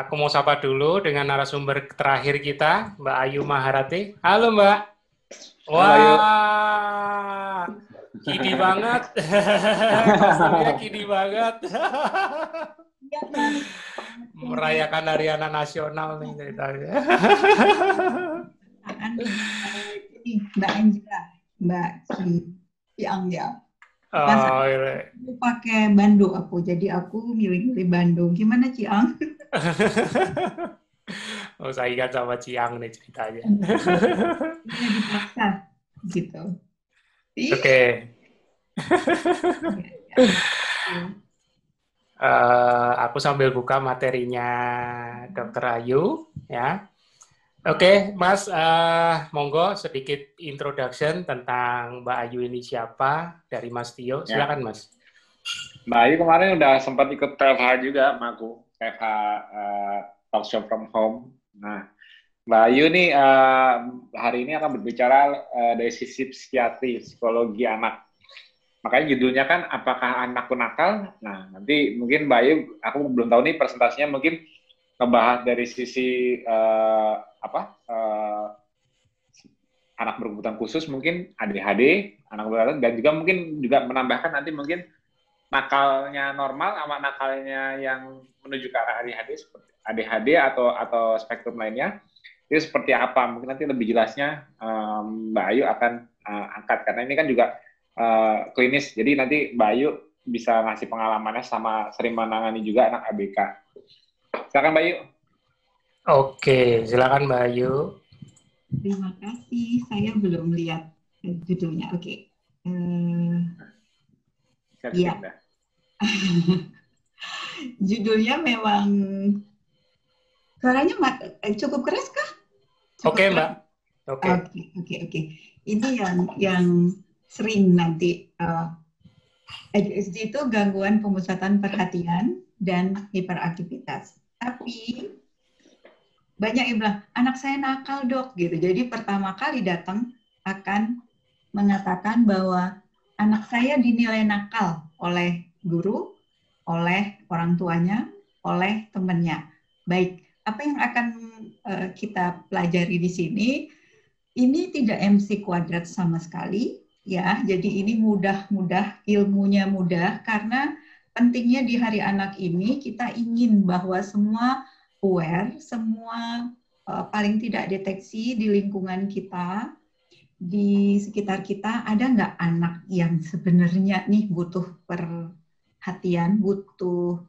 Aku mau sapa dulu dengan narasumber terakhir kita, Mbak Ayu Maharati. Halo Mbak. Wah, kidi banget. Kostumnya kidi banget. Merayakan Hari Anak Nasional nih ceritanya. Mbak Angela, Mbak Ciang ya. Oh, iya. Aku pakai Bandung aku, jadi aku milih-milih Bandung. Gimana Ciang? oh, saya ingat sama Ciang nih ceritanya. dipaksa, gitu. Oke. Okay. uh, aku sambil buka materinya Dr. Ayu, ya. Oke, okay, Mas, uh, monggo sedikit introduction tentang Mbak Ayu ini siapa dari Mas Tio. Ya. Silakan, ya. Mas. Mbak Ayu kemarin udah sempat ikut TFH juga sama aku, TFH uh, Talk Show from Home. Nah, Mbak Ayu nih uh, hari ini akan berbicara uh, dari sisi psikiatri, psikologi anak. Makanya judulnya kan apakah anakku nakal? Nah, nanti mungkin Mbak Ayu, aku belum tahu nih presentasinya mungkin ngebahas dari sisi uh, apa uh, anak berkebutuhan khusus mungkin ADHD anak berkebutuhan dan juga mungkin juga menambahkan nanti mungkin nakalnya normal sama nakalnya yang menuju ke arah ADHD seperti ADHD atau atau spektrum lainnya itu seperti apa mungkin nanti lebih jelasnya um, Mbak Ayu akan uh, angkat karena ini kan juga uh, klinis jadi nanti Mbak Ayu bisa ngasih pengalamannya sama sering menangani juga anak ABK Silakan Mbak Yu. Oke, silakan Mbak Yu. Terima kasih. Saya belum lihat judulnya. Oke. Uh, ya. judulnya memang suaranya eh, cukup keras kah? Oke, Mbak. Oke. Oke, oke, oke. Ini yang yang sering nanti uh, eh, ADHD itu gangguan pemusatan perhatian dan hiperaktivitas. Tapi banyak yang bilang, anak saya nakal dok gitu. Jadi pertama kali datang akan mengatakan bahwa anak saya dinilai nakal oleh guru, oleh orang tuanya, oleh temannya. Baik, apa yang akan uh, kita pelajari di sini, ini tidak MC kuadrat sama sekali, ya. Jadi ini mudah-mudah, ilmunya mudah karena pentingnya di Hari Anak ini kita ingin bahwa semua aware, semua uh, paling tidak deteksi di lingkungan kita, di sekitar kita ada nggak anak yang sebenarnya nih butuh perhatian, butuh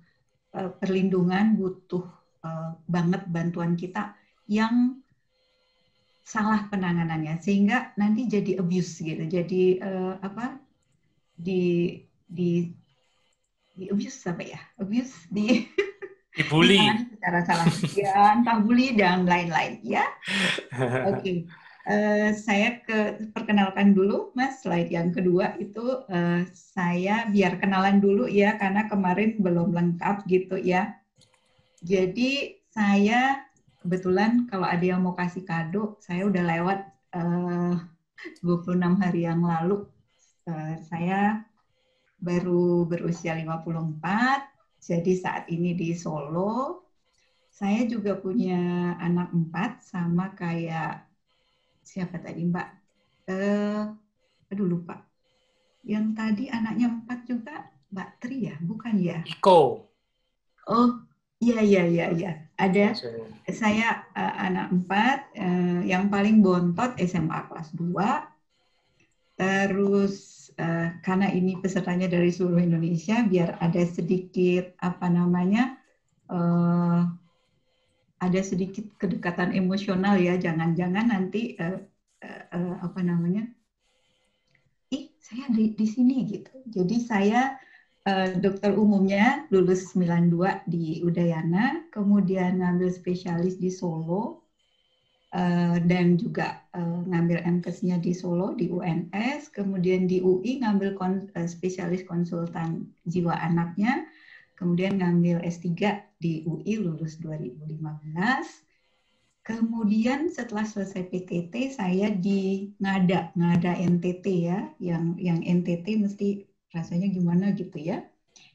uh, perlindungan, butuh uh, banget bantuan kita yang salah penanganannya. Sehingga nanti jadi abuse gitu, jadi uh, apa di di di abuse apa ya? Abuse di dibully. Secara salah. Ya entah bully dan lain-lain ya. Oke. okay. Eh, saya ke perkenalkan dulu mas. Slide yang kedua itu uh, saya biar kenalan dulu ya karena kemarin belum lengkap gitu ya. Jadi saya kebetulan kalau ada yang mau kasih kado saya udah lewat eh, uh, 26 hari yang lalu. Uh, saya baru berusia 54, jadi saat ini di Solo. Saya juga punya anak empat, sama kayak siapa tadi Mbak? Eh, aduh lupa. Yang tadi anaknya empat juga Mbak Tri ya, bukan ya? Iko. Oh, iya iya iya iya. Ada saya uh, anak empat, uh, yang paling bontot SMA kelas 2. Terus uh, karena ini pesertanya dari seluruh Indonesia, biar ada sedikit apa namanya, uh, ada sedikit kedekatan emosional ya, jangan-jangan nanti uh, uh, uh, apa namanya, ih saya di, di sini gitu. Jadi saya uh, dokter umumnya lulus 92 di Udayana, kemudian ngambil spesialis di Solo, Uh, dan juga uh, ngambil MKes-nya di Solo di UNS, kemudian di UI ngambil kon, uh, spesialis konsultan jiwa anaknya, kemudian ngambil S3 di UI lulus 2015. Kemudian setelah selesai PTT saya di Ngada, Ngada NTT ya, yang yang NTT mesti rasanya gimana gitu ya.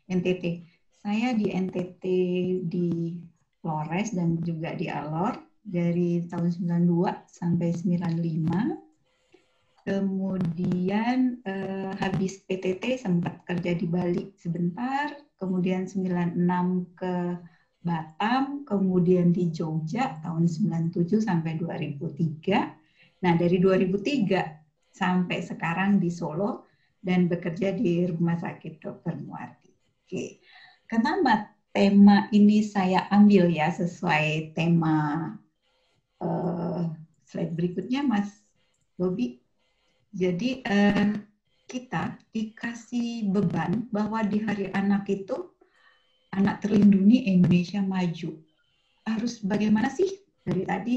NTT. Saya di NTT di Flores dan juga di Alor dari tahun 92 sampai 95. Kemudian eh, habis PTT sempat kerja di Bali sebentar, kemudian 96 ke Batam, kemudian di Jogja tahun 97 sampai 2003. Nah, dari 2003 sampai sekarang di Solo dan bekerja di Rumah Sakit Dr. Muardi. Oke. Kenapa tema ini saya ambil ya sesuai tema uh, slide berikutnya Mas Bobi. Jadi uh, kita dikasih beban bahwa di hari anak itu anak terlindungi Indonesia maju. Harus bagaimana sih? Dari tadi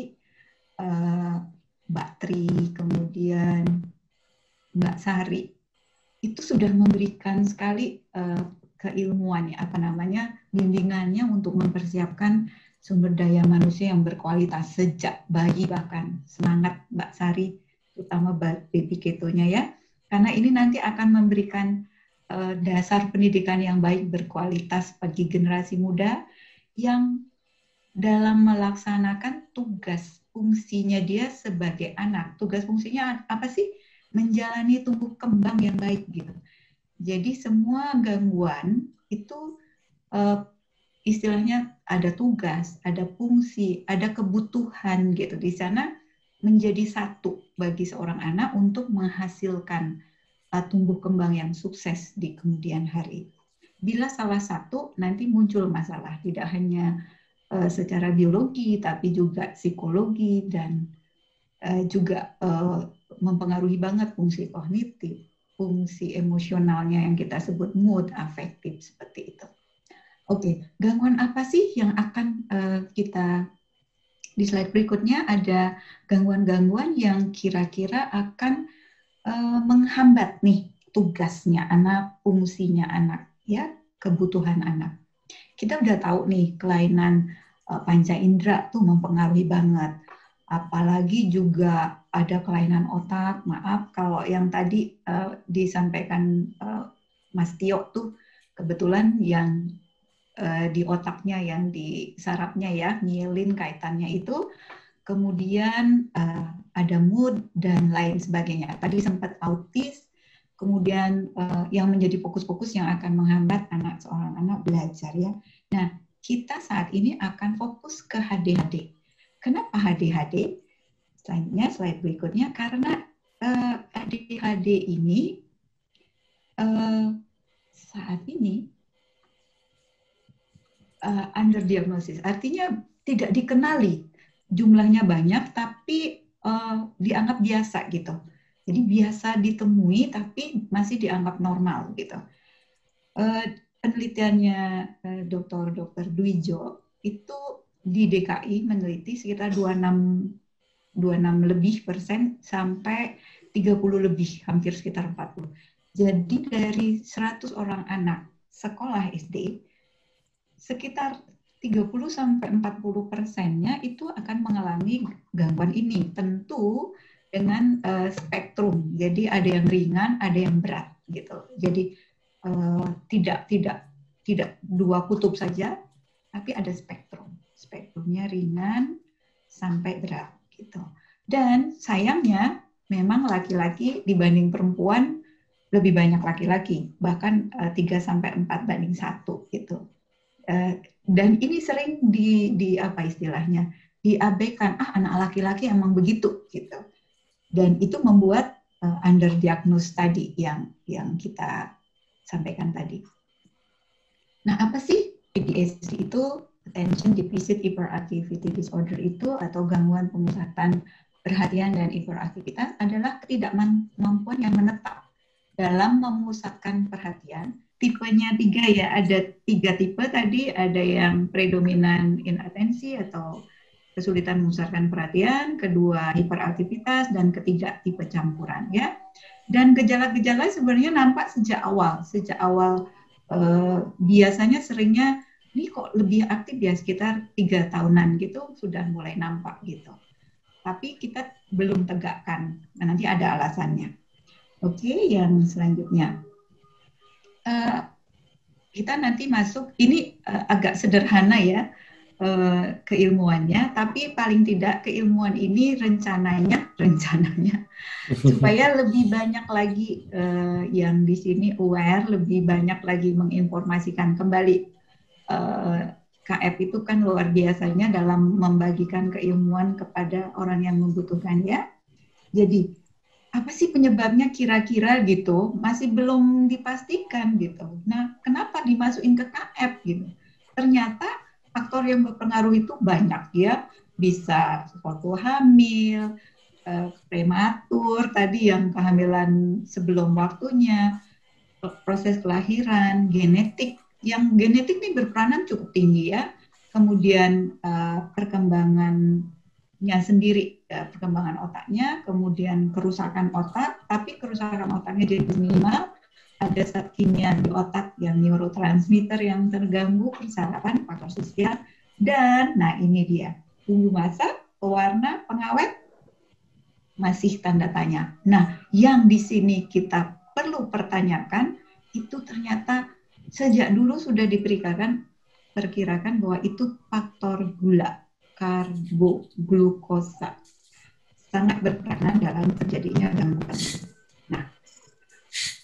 uh, Mbak Tri, kemudian Mbak Sari itu sudah memberikan sekali uh, keilmuan apa namanya bimbingannya untuk mempersiapkan sumber daya manusia yang berkualitas sejak bayi bahkan. Semangat Mbak Sari terutama baby ketonya ya karena ini nanti akan memberikan uh, dasar pendidikan yang baik berkualitas bagi generasi muda yang dalam melaksanakan tugas fungsinya dia sebagai anak. Tugas fungsinya apa sih? Menjalani tumbuh kembang yang baik gitu. Jadi semua gangguan itu uh, istilahnya ada tugas, ada fungsi, ada kebutuhan gitu di sana menjadi satu bagi seorang anak untuk menghasilkan uh, tumbuh kembang yang sukses di kemudian hari. Bila salah satu nanti muncul masalah, tidak hanya uh, secara biologi tapi juga psikologi dan uh, juga uh, mempengaruhi banget fungsi kognitif, fungsi emosionalnya yang kita sebut mood afektif seperti itu. Oke, gangguan apa sih yang akan uh, kita di slide berikutnya ada gangguan-gangguan yang kira-kira akan uh, menghambat nih tugasnya anak, fungsinya anak, ya kebutuhan anak. Kita udah tahu nih kelainan uh, panca indera tuh mempengaruhi banget. Apalagi juga ada kelainan otak. Maaf kalau yang tadi uh, disampaikan uh, Mas Tio tuh kebetulan yang di otaknya yang di sarafnya ya mielin kaitannya itu. Kemudian uh, ada mood dan lain sebagainya. Tadi sempat autis kemudian uh, yang menjadi fokus-fokus yang akan menghambat anak seorang anak belajar ya. Nah kita saat ini akan fokus ke HDHD kenapa HDHD selanjutnya slide berikutnya karena uh, ADHD ini uh, saat ini uh, underdiagnosis. Artinya tidak dikenali, jumlahnya banyak tapi uh, dianggap biasa gitu. Jadi biasa ditemui tapi masih dianggap normal gitu. Uh, penelitiannya uh, Dr. Dr. Dwijo itu di DKI meneliti sekitar 26 26 lebih persen sampai 30 lebih, hampir sekitar 40. Jadi dari 100 orang anak sekolah SD, sekitar 30 sampai 40 persennya itu akan mengalami gangguan ini. Tentu dengan uh, spektrum. Jadi ada yang ringan, ada yang berat gitu. Jadi uh, tidak tidak tidak dua kutub saja, tapi ada spektrum. Spektrumnya ringan sampai berat gitu. Dan sayangnya memang laki-laki dibanding perempuan lebih banyak laki-laki, bahkan uh, 3 sampai 4 banding 1 gitu. Eh, dan ini sering di, di apa istilahnya? Diabaikan ah anak laki-laki emang begitu gitu. Dan itu membuat uh, under diagnose tadi yang yang kita sampaikan tadi. Nah apa sih ADHD itu? Attention deficit hyperactivity disorder itu atau gangguan pemusatan perhatian dan hiperaktivitas adalah ketidakmampuan yang menetap dalam memusatkan perhatian tipenya tiga ya, ada tiga tipe tadi, ada yang predominan inatensi atau kesulitan memusatkan perhatian, kedua hiperaktivitas, dan ketiga tipe campuran ya. Dan gejala-gejala sebenarnya nampak sejak awal, sejak awal eh, biasanya seringnya ini kok lebih aktif ya sekitar tiga tahunan gitu sudah mulai nampak gitu. Tapi kita belum tegakkan, nah, nanti ada alasannya. Oke, yang selanjutnya. Eh, kita nanti masuk ini uh, agak sederhana ya uh, keilmuannya, tapi paling tidak keilmuan ini rencananya, rencananya supaya lebih banyak lagi uh, yang di sini aware, lebih banyak lagi menginformasikan kembali. Uh, KF itu kan luar biasanya dalam membagikan keilmuan kepada orang yang membutuhkan ya. Jadi apa sih penyebabnya kira-kira gitu masih belum dipastikan gitu. Nah, kenapa dimasukin ke KF gitu? Ternyata faktor yang berpengaruh itu banyak ya, bisa waktu hamil, eh, prematur, tadi yang kehamilan sebelum waktunya, proses kelahiran, genetik. Yang genetik ini berperanan cukup tinggi ya. Kemudian uh, perkembangannya sendiri, ya, perkembangan otaknya, kemudian kerusakan otak, tapi kerusakan otaknya jadi minimal, ada zat kimia di otak yang neurotransmitter yang terganggu, persyaratan faktor sosial, dan nah ini dia, tunggu masa, pewarna, pengawet, masih tanda tanya. Nah, yang di sini kita perlu pertanyakan, itu ternyata sejak dulu sudah diperkirakan perkirakan bahwa itu faktor gula, karbo, glukosa sangat berperan dalam terjadinya gangguan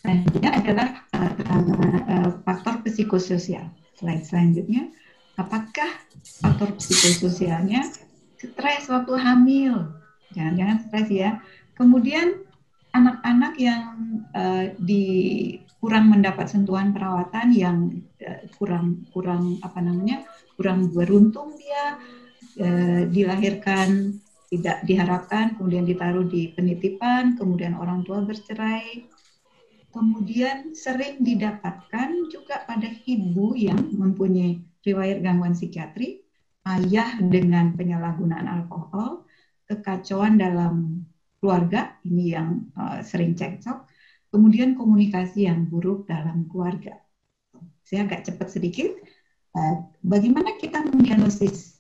Selanjutnya adalah uh, faktor psikososial. Slide selanjutnya, apakah faktor psikososialnya stres waktu hamil? Jangan-jangan stres ya. Kemudian anak-anak yang uh, di kurang mendapat sentuhan perawatan yang uh, kurang kurang apa namanya kurang beruntung dia uh, dilahirkan tidak diharapkan kemudian ditaruh di penitipan kemudian orang tua bercerai Kemudian sering didapatkan juga pada ibu yang mempunyai riwayat gangguan psikiatri, ayah dengan penyalahgunaan alkohol, kekacauan dalam keluarga, ini yang uh, sering cekcok, kemudian komunikasi yang buruk dalam keluarga. Saya agak cepat sedikit. Uh, bagaimana kita mendiagnosis?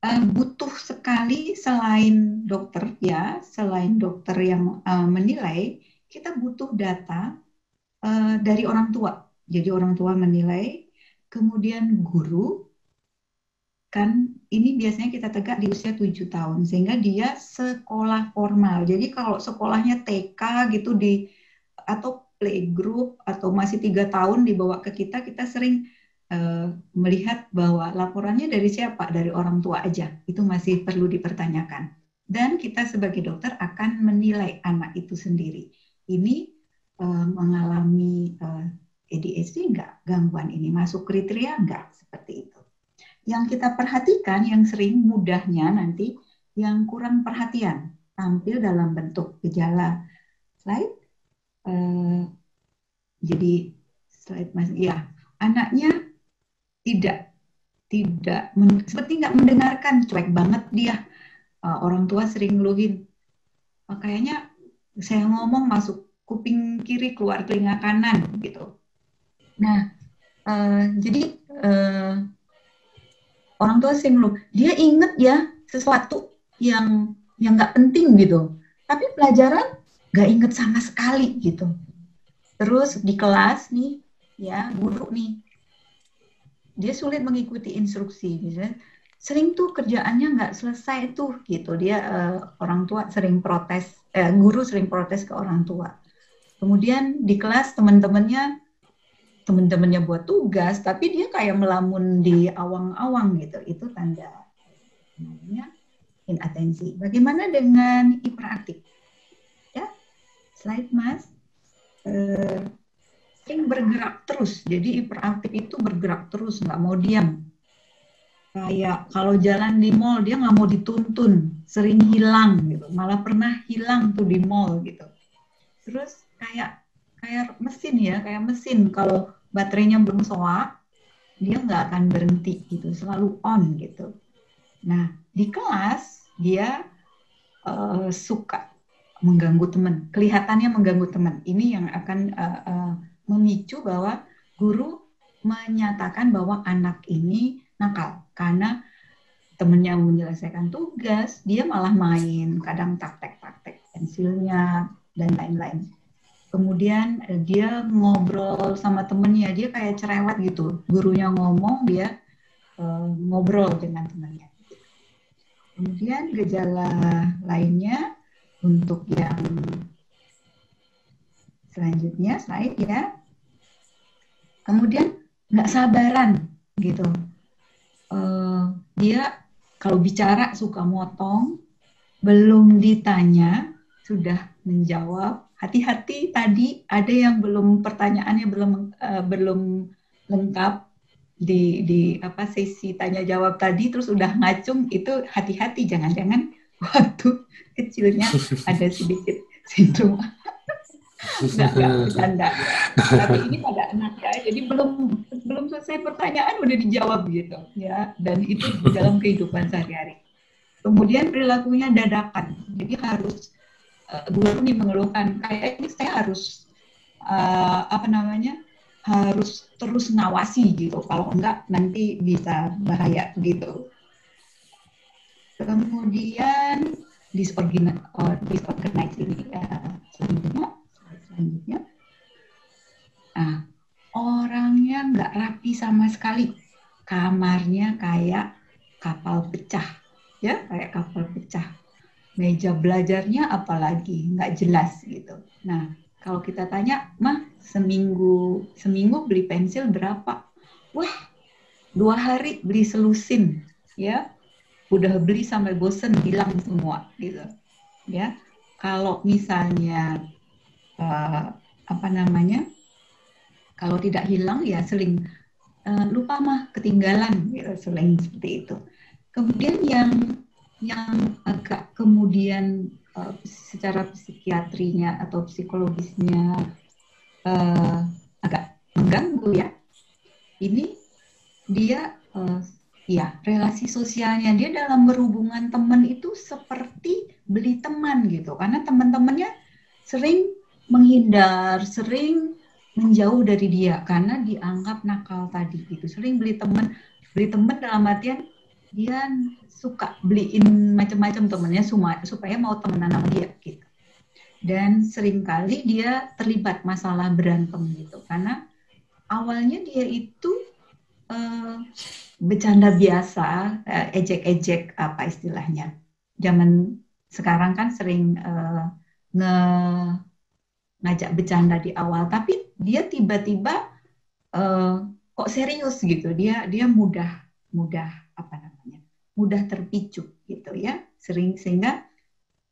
Uh, butuh sekali selain dokter ya, selain dokter yang uh, menilai, kita butuh data uh, dari orang tua. Jadi orang tua menilai, kemudian guru, kan ini biasanya kita tegak di usia 7 tahun, sehingga dia sekolah formal. Jadi kalau sekolahnya TK gitu di atau playgroup atau masih tiga tahun dibawa ke kita, kita sering uh, melihat bahwa laporannya dari siapa? Dari orang tua aja. Itu masih perlu dipertanyakan. Dan kita sebagai dokter akan menilai anak itu sendiri ini uh, mengalami uh, eh, ADHD enggak, gangguan ini masuk kriteria enggak, seperti itu. Yang kita perhatikan yang sering mudahnya nanti yang kurang perhatian tampil dalam bentuk gejala slide. Uh, jadi slide mas, ya anaknya tidak tidak men, seperti nggak mendengarkan cuek banget dia uh, orang tua sering ngeluhin uh, kayaknya saya ngomong masuk kuping kiri keluar telinga kanan gitu. Nah, uh, jadi uh, orang tua sih lu, dia inget ya sesuatu yang yang nggak penting gitu, tapi pelajaran nggak inget sama sekali gitu. Terus di kelas nih, ya guru nih, dia sulit mengikuti instruksi, misalnya sering tuh kerjaannya nggak selesai tuh gitu. Dia uh, orang tua sering protes eh, guru sering protes ke orang tua. Kemudian di kelas teman-temannya teman-temannya buat tugas tapi dia kayak melamun di awang-awang gitu. Itu tanda namanya inatensi. Bagaimana dengan hiperaktif ya slide mas. Uh, sering bergerak terus. Jadi hiperaktif itu bergerak terus nggak mau diam. Kayak kalau jalan di mall dia nggak mau dituntun. Sering hilang gitu. Malah pernah hilang tuh di mall gitu. Terus kayak kayak mesin ya kayak mesin. Kalau baterainya belum soak dia nggak akan berhenti gitu. Selalu on gitu. Nah di kelas dia uh, suka mengganggu teman. Kelihatannya mengganggu teman. Ini yang akan uh, uh, memicu bahwa guru menyatakan bahwa anak ini nakal. Karena temennya menyelesaikan tugas dia malah main kadang praktek-praktek pensilnya dan lain-lain. Kemudian eh, dia ngobrol sama temennya dia kayak cerewet gitu. Gurunya ngomong dia uh, ngobrol dengan temannya. Kemudian gejala lainnya untuk yang selanjutnya slide ya. Kemudian nggak sabaran gitu. Uh, dia kalau bicara suka motong, belum ditanya sudah menjawab. Hati-hati tadi ada yang belum pertanyaannya belum uh, belum lengkap di di apa sesi tanya jawab tadi terus udah ngacung itu hati-hati jangan-jangan waktu kecilnya ada sedikit sindrom nggak nggak bercanda. Tapi ini pada anak ya jadi belum belum selesai pertanyaan udah dijawab gitu ya. Dan itu dalam kehidupan sehari-hari. Kemudian perilakunya dadakan. Jadi harus uh, guru nih mengeluhkan kayak ini saya harus uh, apa namanya harus terus ngawasi gitu. Kalau enggak nanti bisa bahaya gitu. Kemudian disorganized, or disorganized ini ya, selanjutnya, selanjutnya. Nah, orangnya nggak rapi sama sekali. Kamarnya kayak kapal pecah, ya kayak kapal pecah. Meja belajarnya apalagi nggak jelas gitu. Nah, kalau kita tanya, mah seminggu seminggu beli pensil berapa? Wah, dua hari beli selusin, ya. Udah beli sampai bosen hilang semua, gitu. Ya, kalau misalnya uh, apa namanya, kalau tidak hilang ya seling uh, lupa mah ketinggalan, gitu, seling seperti itu. Kemudian yang yang agak kemudian uh, secara psikiatrinya atau psikologisnya uh, agak mengganggu ya. Ini dia uh, ya relasi sosialnya dia dalam berhubungan teman itu seperti beli teman gitu karena teman-temannya sering menghindar, sering menjauh dari dia karena dianggap nakal tadi gitu. Sering beli teman, beli teman dalam artian dia suka beliin macam-macam temennya supaya mau temenan sama dia gitu. Dan sering kali dia terlibat masalah berantem gitu karena awalnya dia itu uh, bercanda biasa, uh, ejek-ejek apa istilahnya. Zaman sekarang kan sering uh, nge ngajak bercanda di awal, tapi dia tiba-tiba uh, kok serius gitu. Dia dia mudah mudah apa namanya mudah terpicu gitu ya. Sering sehingga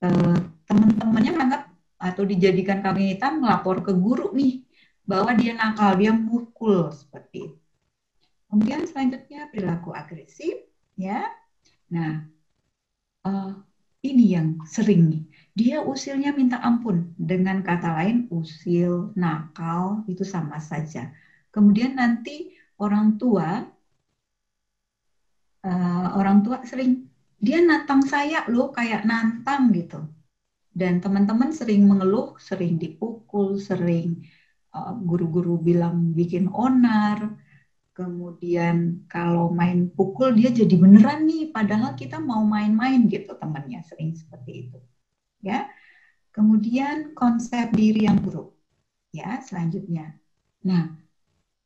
eh, teman-temannya menganggap atau dijadikan kambing hitam melapor ke guru nih bahwa dia nakal dia mukul seperti itu. Kemudian selanjutnya perilaku agresif ya. Nah eh, ini yang sering nih dia usilnya minta ampun. Dengan kata lain usil nakal itu sama saja. Kemudian nanti orang tua uh, orang tua sering dia nantang saya loh kayak nantang gitu. Dan teman-teman sering mengeluh sering dipukul sering uh, guru-guru bilang bikin onar. Kemudian kalau main pukul dia jadi beneran nih padahal kita mau main-main gitu temannya sering seperti itu ya. Kemudian konsep diri yang buruk ya selanjutnya. Nah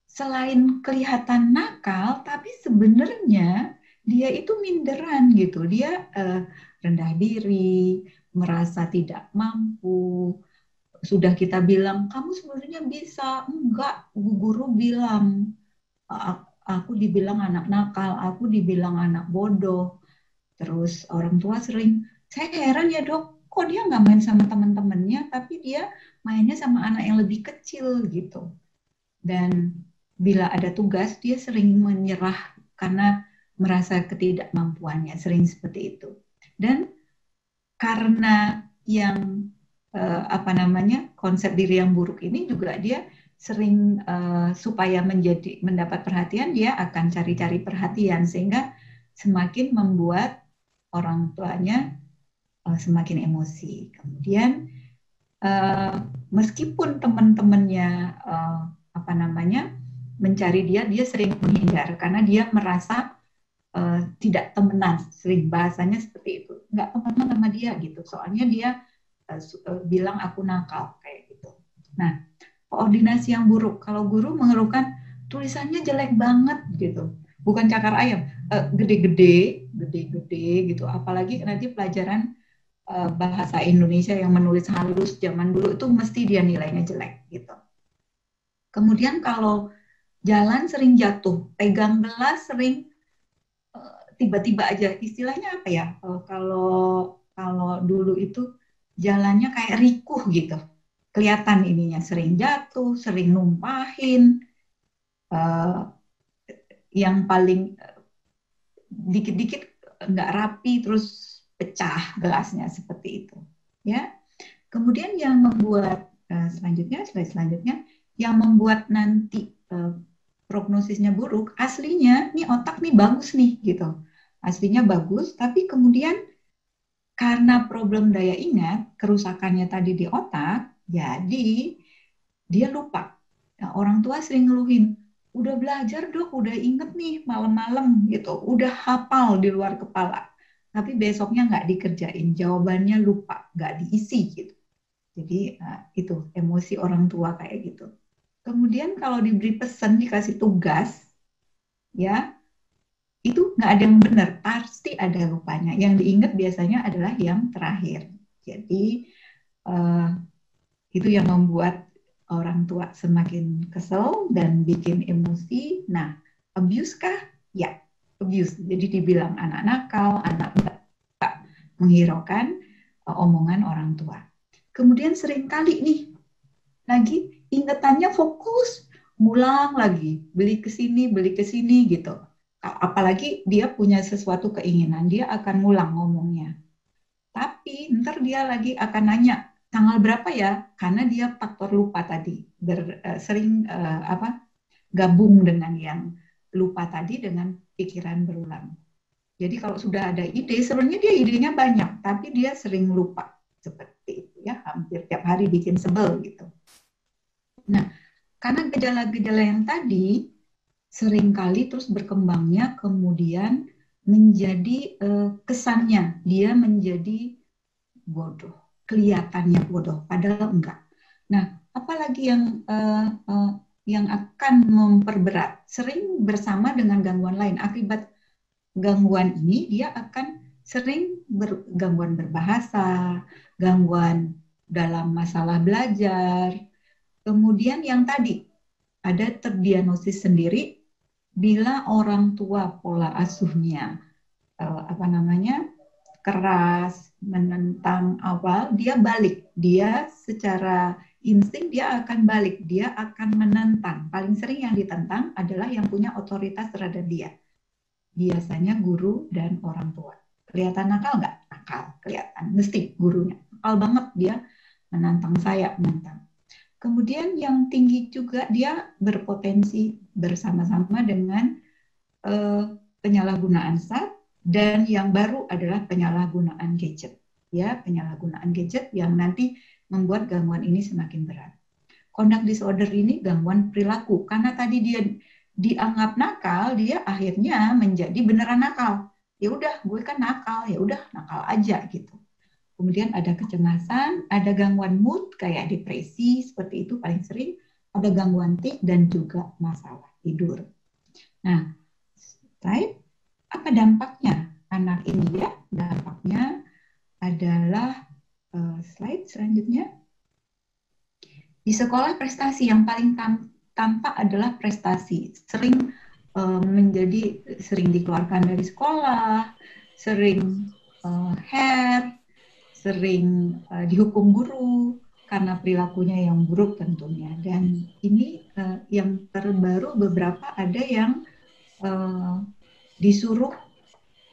selain kelihatan nakal tapi sebenarnya dia itu minderan gitu. Dia uh, rendah diri merasa tidak mampu. Sudah kita bilang kamu sebenarnya bisa. Enggak guru bilang aku dibilang anak nakal aku dibilang anak bodoh. Terus orang tua sering saya heran ya dok kok dia nggak main sama teman-temannya tapi dia mainnya sama anak yang lebih kecil gitu. Dan bila ada tugas dia sering menyerah karena merasa ketidakmampuannya sering seperti itu. Dan karena yang uh, apa namanya konsep diri yang buruk ini juga dia sering uh, supaya menjadi mendapat perhatian dia akan cari-cari perhatian sehingga semakin membuat orang tuanya uh, semakin emosi. Kemudian uh, meskipun teman-temannya uh, apa namanya mencari dia dia sering menghindar karena dia merasa uh, tidak temenan, sering bahasanya seperti itu, nggak temenan sama dia gitu, soalnya dia uh, bilang aku nakal kayak gitu. Nah, koordinasi yang buruk, kalau guru mengeluhkan tulisannya jelek banget gitu, bukan cakar ayam, gede-gede, gede-gede gitu. Apalagi nanti pelajaran uh, bahasa Indonesia yang menulis halus zaman dulu itu mesti dia nilainya jelek gitu. Kemudian kalau jalan sering jatuh, pegang gelas sering tiba-tiba aja istilahnya apa ya? kalau kalau dulu itu jalannya kayak rikuh gitu kelihatan ininya sering jatuh, sering numpahin, uh, yang paling dikit-dikit nggak rapi terus pecah gelasnya seperti itu, ya. Kemudian yang membuat uh, selanjutnya, slide selanjutnya, yang membuat nanti uh, prognosisnya buruk, aslinya nih otak nih bagus nih gitu, aslinya bagus, tapi kemudian karena problem daya ingat, kerusakannya tadi di otak, jadi dia lupa. Nah, orang tua sering ngeluhin, udah belajar dok, udah inget nih malam-malam gitu, udah hafal di luar kepala. Tapi besoknya nggak dikerjain, jawabannya lupa, nggak diisi gitu. Jadi nah, itu emosi orang tua kayak gitu. Kemudian kalau diberi pesan, dikasih tugas, ya itu nggak ada yang benar, pasti ada lupanya. Yang diingat biasanya adalah yang terakhir. Jadi uh, itu yang membuat orang tua semakin kesel dan bikin emosi. Nah, abuse kah? Ya, abuse. Jadi dibilang anak nakal, anak tak menghiraukan uh, omongan orang tua. Kemudian sering kali nih, lagi ingetannya fokus, ngulang lagi, beli ke sini, beli ke sini gitu. Apalagi dia punya sesuatu keinginan, dia akan ngulang ngomongnya. Tapi ntar dia lagi akan nanya, tanggal berapa ya? Karena dia faktor lupa tadi, ber, uh, sering uh, apa gabung dengan yang lupa tadi dengan pikiran berulang. Jadi kalau sudah ada ide, sebenarnya dia idenya banyak, tapi dia sering lupa seperti itu ya, hampir tiap hari bikin sebel gitu. Nah, karena gejala-gejala yang tadi sering kali terus berkembangnya kemudian menjadi uh, kesannya dia menjadi bodoh kelihatannya bodoh, padahal enggak. Nah, apalagi yang uh, uh, yang akan memperberat, sering bersama dengan gangguan lain. Akibat gangguan ini, dia akan sering ber, gangguan berbahasa, gangguan dalam masalah belajar. Kemudian yang tadi, ada terdiagnosis sendiri bila orang tua pola asuhnya uh, apa namanya keras, menentang awal, dia balik. Dia secara insting dia akan balik, dia akan menentang. Paling sering yang ditentang adalah yang punya otoritas terhadap dia. Biasanya guru dan orang tua. Kelihatan nakal nggak? Nakal, kelihatan. Mesti gurunya. Nakal banget dia menantang saya, menantang. Kemudian yang tinggi juga dia berpotensi bersama-sama dengan uh, penyalahgunaan zat dan yang baru adalah penyalahgunaan gadget. Ya, penyalahgunaan gadget yang nanti membuat gangguan ini semakin berat. Conduct disorder ini gangguan perilaku karena tadi dia dianggap nakal, dia akhirnya menjadi beneran nakal. Ya udah, gue kan nakal, ya udah nakal aja gitu. Kemudian ada kecemasan, ada gangguan mood kayak depresi seperti itu paling sering, ada gangguan tik dan juga masalah tidur. Nah, slide apa dampaknya anak ini ya? Dampaknya adalah uh, slide selanjutnya. Di sekolah prestasi yang paling tam tampak adalah prestasi. Sering uh, menjadi sering dikeluarkan dari sekolah, sering uh, hair, sering uh, dihukum guru karena perilakunya yang buruk tentunya. Dan ini uh, yang terbaru beberapa ada yang uh, disuruh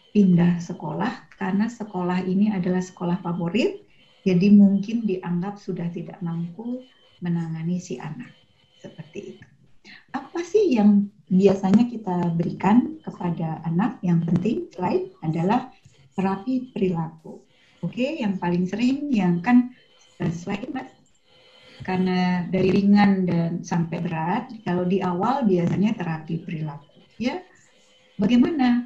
pindah sekolah karena sekolah ini adalah sekolah favorit, jadi mungkin dianggap sudah tidak mampu menangani si anak. Seperti itu. Apa sih yang biasanya kita berikan kepada anak? Yang penting slide adalah terapi perilaku. Oke, yang paling sering yang kan eh, mas karena dari ringan dan sampai berat. Kalau di awal biasanya terapi perilaku, ya Bagaimana?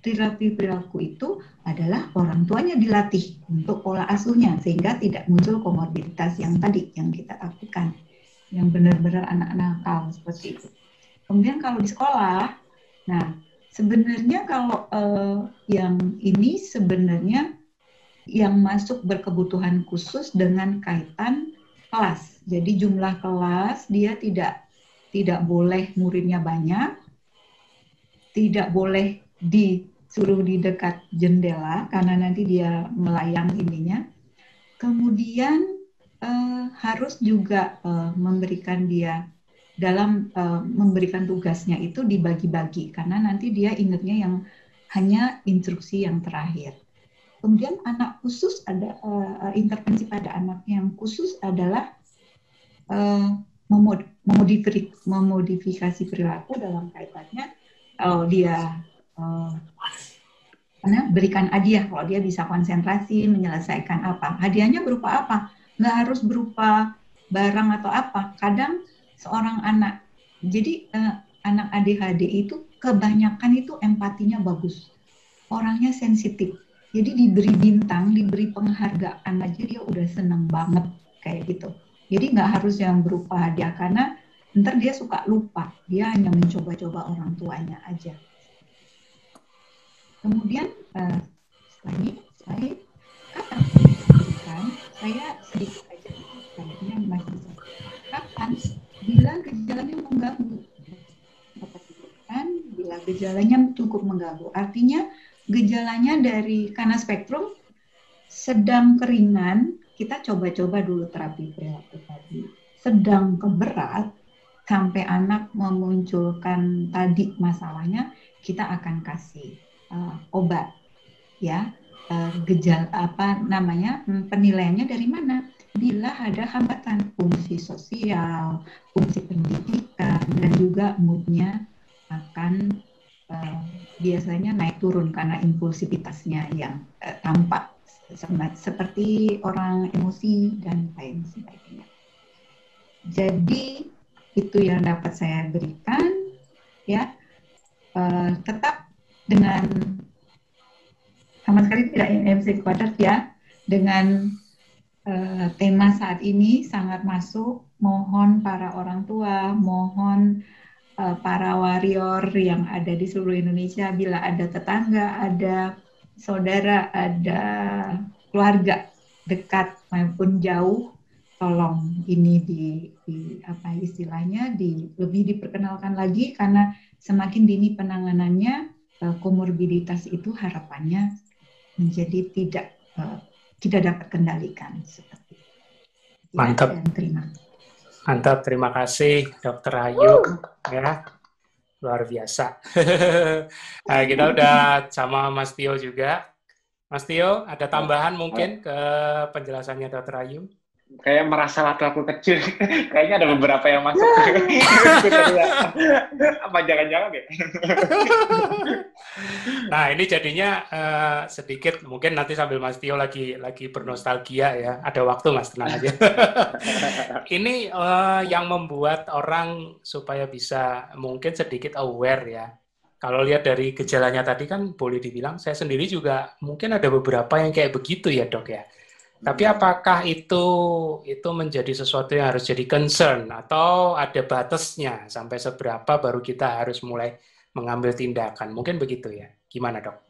Terapi perilaku itu adalah orang tuanya dilatih untuk pola asuhnya sehingga tidak muncul komorbiditas yang tadi yang kita takutkan, yang benar-benar anak-anak nakal seperti itu. Kemudian kalau di sekolah, nah sebenarnya kalau uh, yang ini sebenarnya yang masuk berkebutuhan khusus dengan kaitan kelas. Jadi jumlah kelas dia tidak tidak boleh muridnya banyak, tidak boleh disuruh di dekat jendela karena nanti dia melayang ininya. Kemudian uh, harus juga uh, memberikan dia dalam uh, memberikan tugasnya itu dibagi-bagi karena nanti dia ingatnya yang hanya instruksi yang terakhir. Kemudian anak khusus ada uh, intervensi pada anak yang khusus adalah uh, memodifikasi, memodifikasi perilaku dalam kaitannya kalau dia uh, berikan hadiah kalau dia bisa konsentrasi menyelesaikan apa hadiahnya berupa apa nggak harus berupa barang atau apa. Kadang seorang anak, jadi eh, anak ADHD itu kebanyakan itu empatinya bagus, orangnya sensitif. Jadi diberi bintang, diberi penghargaan aja dia udah seneng banget kayak gitu. Jadi nggak harus yang berupa hadiah karena ntar dia suka lupa, dia hanya mencoba-coba orang tuanya aja. Kemudian uh, setelah ini saya katakan saya sedikit aja kayaknya masih. Kapan? Bila gejalanya mengganggu. Kan bila gejalanya cukup mengganggu. Artinya gejalanya dari karena spektrum sedang keringan, kita coba-coba dulu terapi perilaku tadi. Sedang keberat, sampai anak memunculkan tadi masalahnya, kita akan kasih uh, obat ya. Uh, gejala apa namanya hmm, penilaiannya dari mana? Bila ada hambatan fungsi sosial, fungsi pendidikan dan juga moodnya akan uh, biasanya naik turun karena impulsivitasnya yang uh, tampak seperti orang emosi dan lain sebagainya. Jadi itu yang dapat saya berikan ya. Uh, tetap dengan sama sekali tidak MC Quarters ya dengan uh, tema saat ini sangat masuk. Mohon para orang tua, mohon uh, para warrior yang ada di seluruh Indonesia bila ada tetangga, ada saudara, ada keluarga dekat maupun jauh tolong ini di, di apa istilahnya di lebih diperkenalkan lagi karena semakin dini penanganannya komorbiditas itu harapannya menjadi tidak uh, tidak dapat kendalikan seperti itu. Mantap. Dan terima. Mantap, terima kasih Dokter Ayu ya. Luar biasa. nah, kita udah sama Mas Tio juga. Mas Tio, ada tambahan mungkin ke penjelasannya Dokter Ayu? Kayak merasa waktu aku kecil. Kayaknya ada beberapa yang masuk. Apa jangan-jangan ya? Nah ini jadinya uh, sedikit mungkin nanti sambil Mas Tio lagi lagi bernostalgia ya. Ada waktu Mas tenang aja. Ini uh, yang membuat orang supaya bisa mungkin sedikit aware ya. Kalau lihat dari gejalanya tadi kan boleh dibilang saya sendiri juga mungkin ada beberapa yang kayak begitu ya dok ya tapi apakah itu itu menjadi sesuatu yang harus jadi concern atau ada batasnya sampai seberapa baru kita harus mulai mengambil tindakan? Mungkin begitu ya. Gimana dok?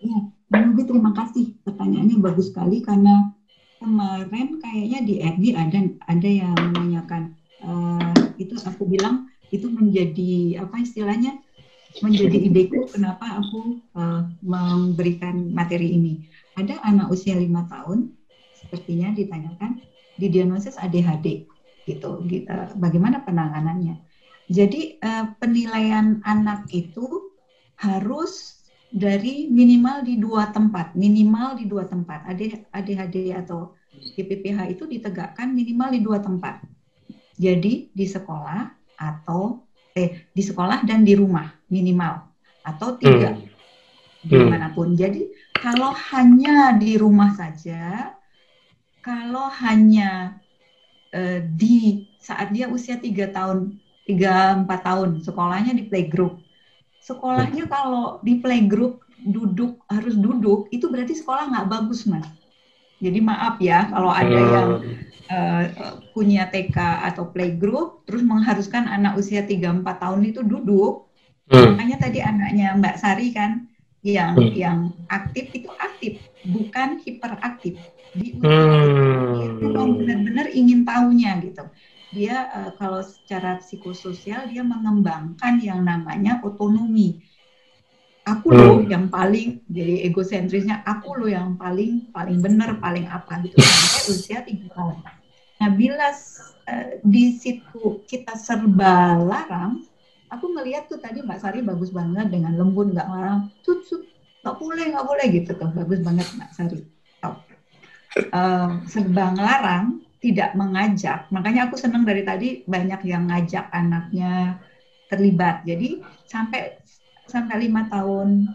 Ya, Bang terima kasih. Pertanyaannya bagus sekali karena kemarin kayaknya di RD ada ada yang menanyakan uh, itu aku bilang itu menjadi apa istilahnya menjadi ideku kenapa aku uh, memberikan materi ini ada anak usia lima tahun sepertinya ditanyakan didiagnosis ADHD gitu, gitu. Bagaimana penanganannya? Jadi uh, penilaian anak itu harus dari minimal di dua tempat minimal di dua tempat. ADHD atau IPPH itu ditegakkan minimal di dua tempat. Jadi di sekolah atau eh di sekolah dan di rumah minimal atau tiga hmm. di mana pun. Jadi kalau hanya di rumah saja, kalau hanya uh, di saat dia usia tiga tahun, tiga empat tahun, sekolahnya di playgroup. Sekolahnya kalau di playgroup duduk harus duduk, itu berarti sekolah nggak bagus, mas. Jadi maaf ya kalau ada hmm. yang uh, punya TK atau playgroup, terus mengharuskan anak usia tiga empat tahun itu duduk, Hmm. Makanya tadi anaknya Mbak Sari kan yang hmm. yang aktif itu aktif, bukan hiperaktif. Di hmm. dia benar-benar ingin tahunya gitu. Dia uh, kalau secara psikososial dia mengembangkan yang namanya otonomi. Aku loh hmm. yang paling jadi egosentrisnya aku loh yang paling paling benar paling apa gitu sampai usia tiga tahun. Nah bila uh, di situ kita serba larang, aku ngelihat tuh tadi Mbak Sari bagus banget dengan lembut nggak ngarang. Tut tut nggak boleh nggak boleh gitu tuh. Bagus banget Mbak Sari. Oh. uh, serba ngelarang tidak mengajak. Makanya aku senang dari tadi banyak yang ngajak anaknya terlibat. Jadi sampai sampai lima tahun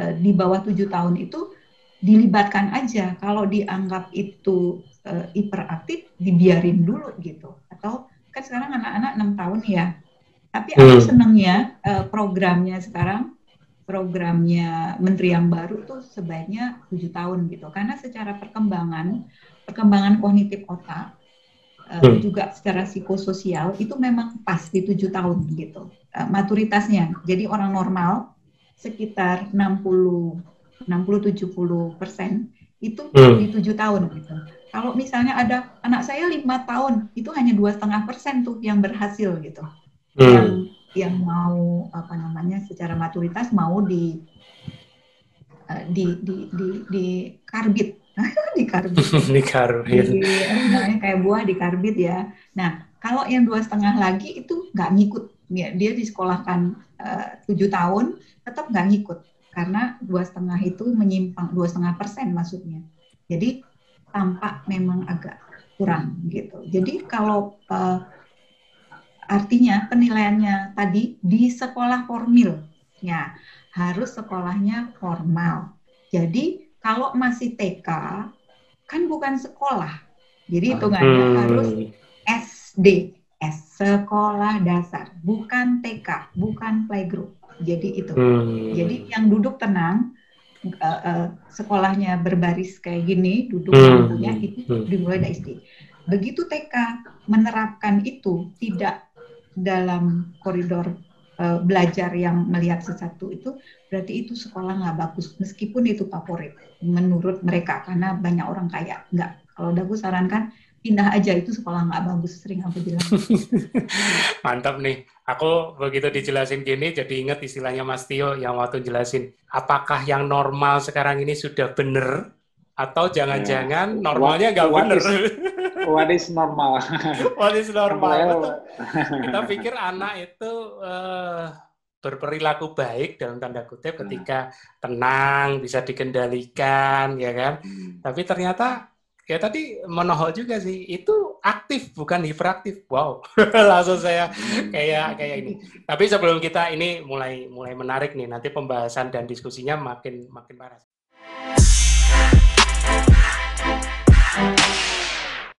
uh, di bawah tujuh tahun itu dilibatkan aja. Kalau dianggap itu uh, hiperaktif dibiarin dulu gitu. Atau kan sekarang anak-anak enam tahun ya tapi aku hmm. senangnya uh, programnya sekarang programnya menteri yang baru tuh sebaiknya tujuh tahun gitu karena secara perkembangan perkembangan kognitif otak uh, hmm. juga secara psikososial itu memang pas di tujuh tahun gitu uh, maturitasnya jadi orang normal sekitar 60 60 70 persen itu hmm. di tujuh tahun gitu kalau misalnya ada anak saya lima tahun itu hanya dua setengah persen tuh yang berhasil gitu hmm. yang yang mau apa namanya secara maturitas mau di uh, di di di di karbit. Di karbit. Di karbit. Di, kayak buah di karbit ya. Nah kalau yang dua setengah lagi itu nggak ngikut. Ya, dia disekolahkan eh, tujuh tahun tetap nggak ngikut. Karena dua setengah itu menyimpang dua setengah persen maksudnya. Jadi tampak memang agak kurang gitu. Jadi kalau uh, Artinya penilaiannya tadi di sekolah formil, ya harus sekolahnya formal. Jadi kalau masih TK kan bukan sekolah, jadi hitungannya hmm. harus SD, S sekolah dasar, bukan TK, bukan playgroup. Jadi itu. Hmm. Jadi yang duduk tenang, uh, uh, sekolahnya berbaris kayak gini, duduk hmm. itu hmm. dimulai dari SD. Begitu TK menerapkan itu tidak dalam koridor uh, belajar yang melihat sesuatu itu berarti itu sekolah nggak bagus. Meskipun itu favorit menurut mereka karena banyak orang kaya nggak kalau aku sarankan pindah aja itu sekolah nggak bagus sering aku bilang. Mantap nih. Aku begitu dijelasin gini jadi ingat istilahnya Mas Tio yang waktu jelasin apakah yang normal sekarang ini sudah benar atau jangan-jangan ya. normalnya nggak benar what is normal? what is normal? Kita pikir anak itu uh, berperilaku baik dalam tanda kutip ketika tenang, bisa dikendalikan, ya kan? Hmm. Tapi ternyata ya tadi menohol juga sih itu aktif bukan hiperaktif wow langsung saya kayak kayak ini tapi sebelum kita ini mulai mulai menarik nih nanti pembahasan dan diskusinya makin makin panas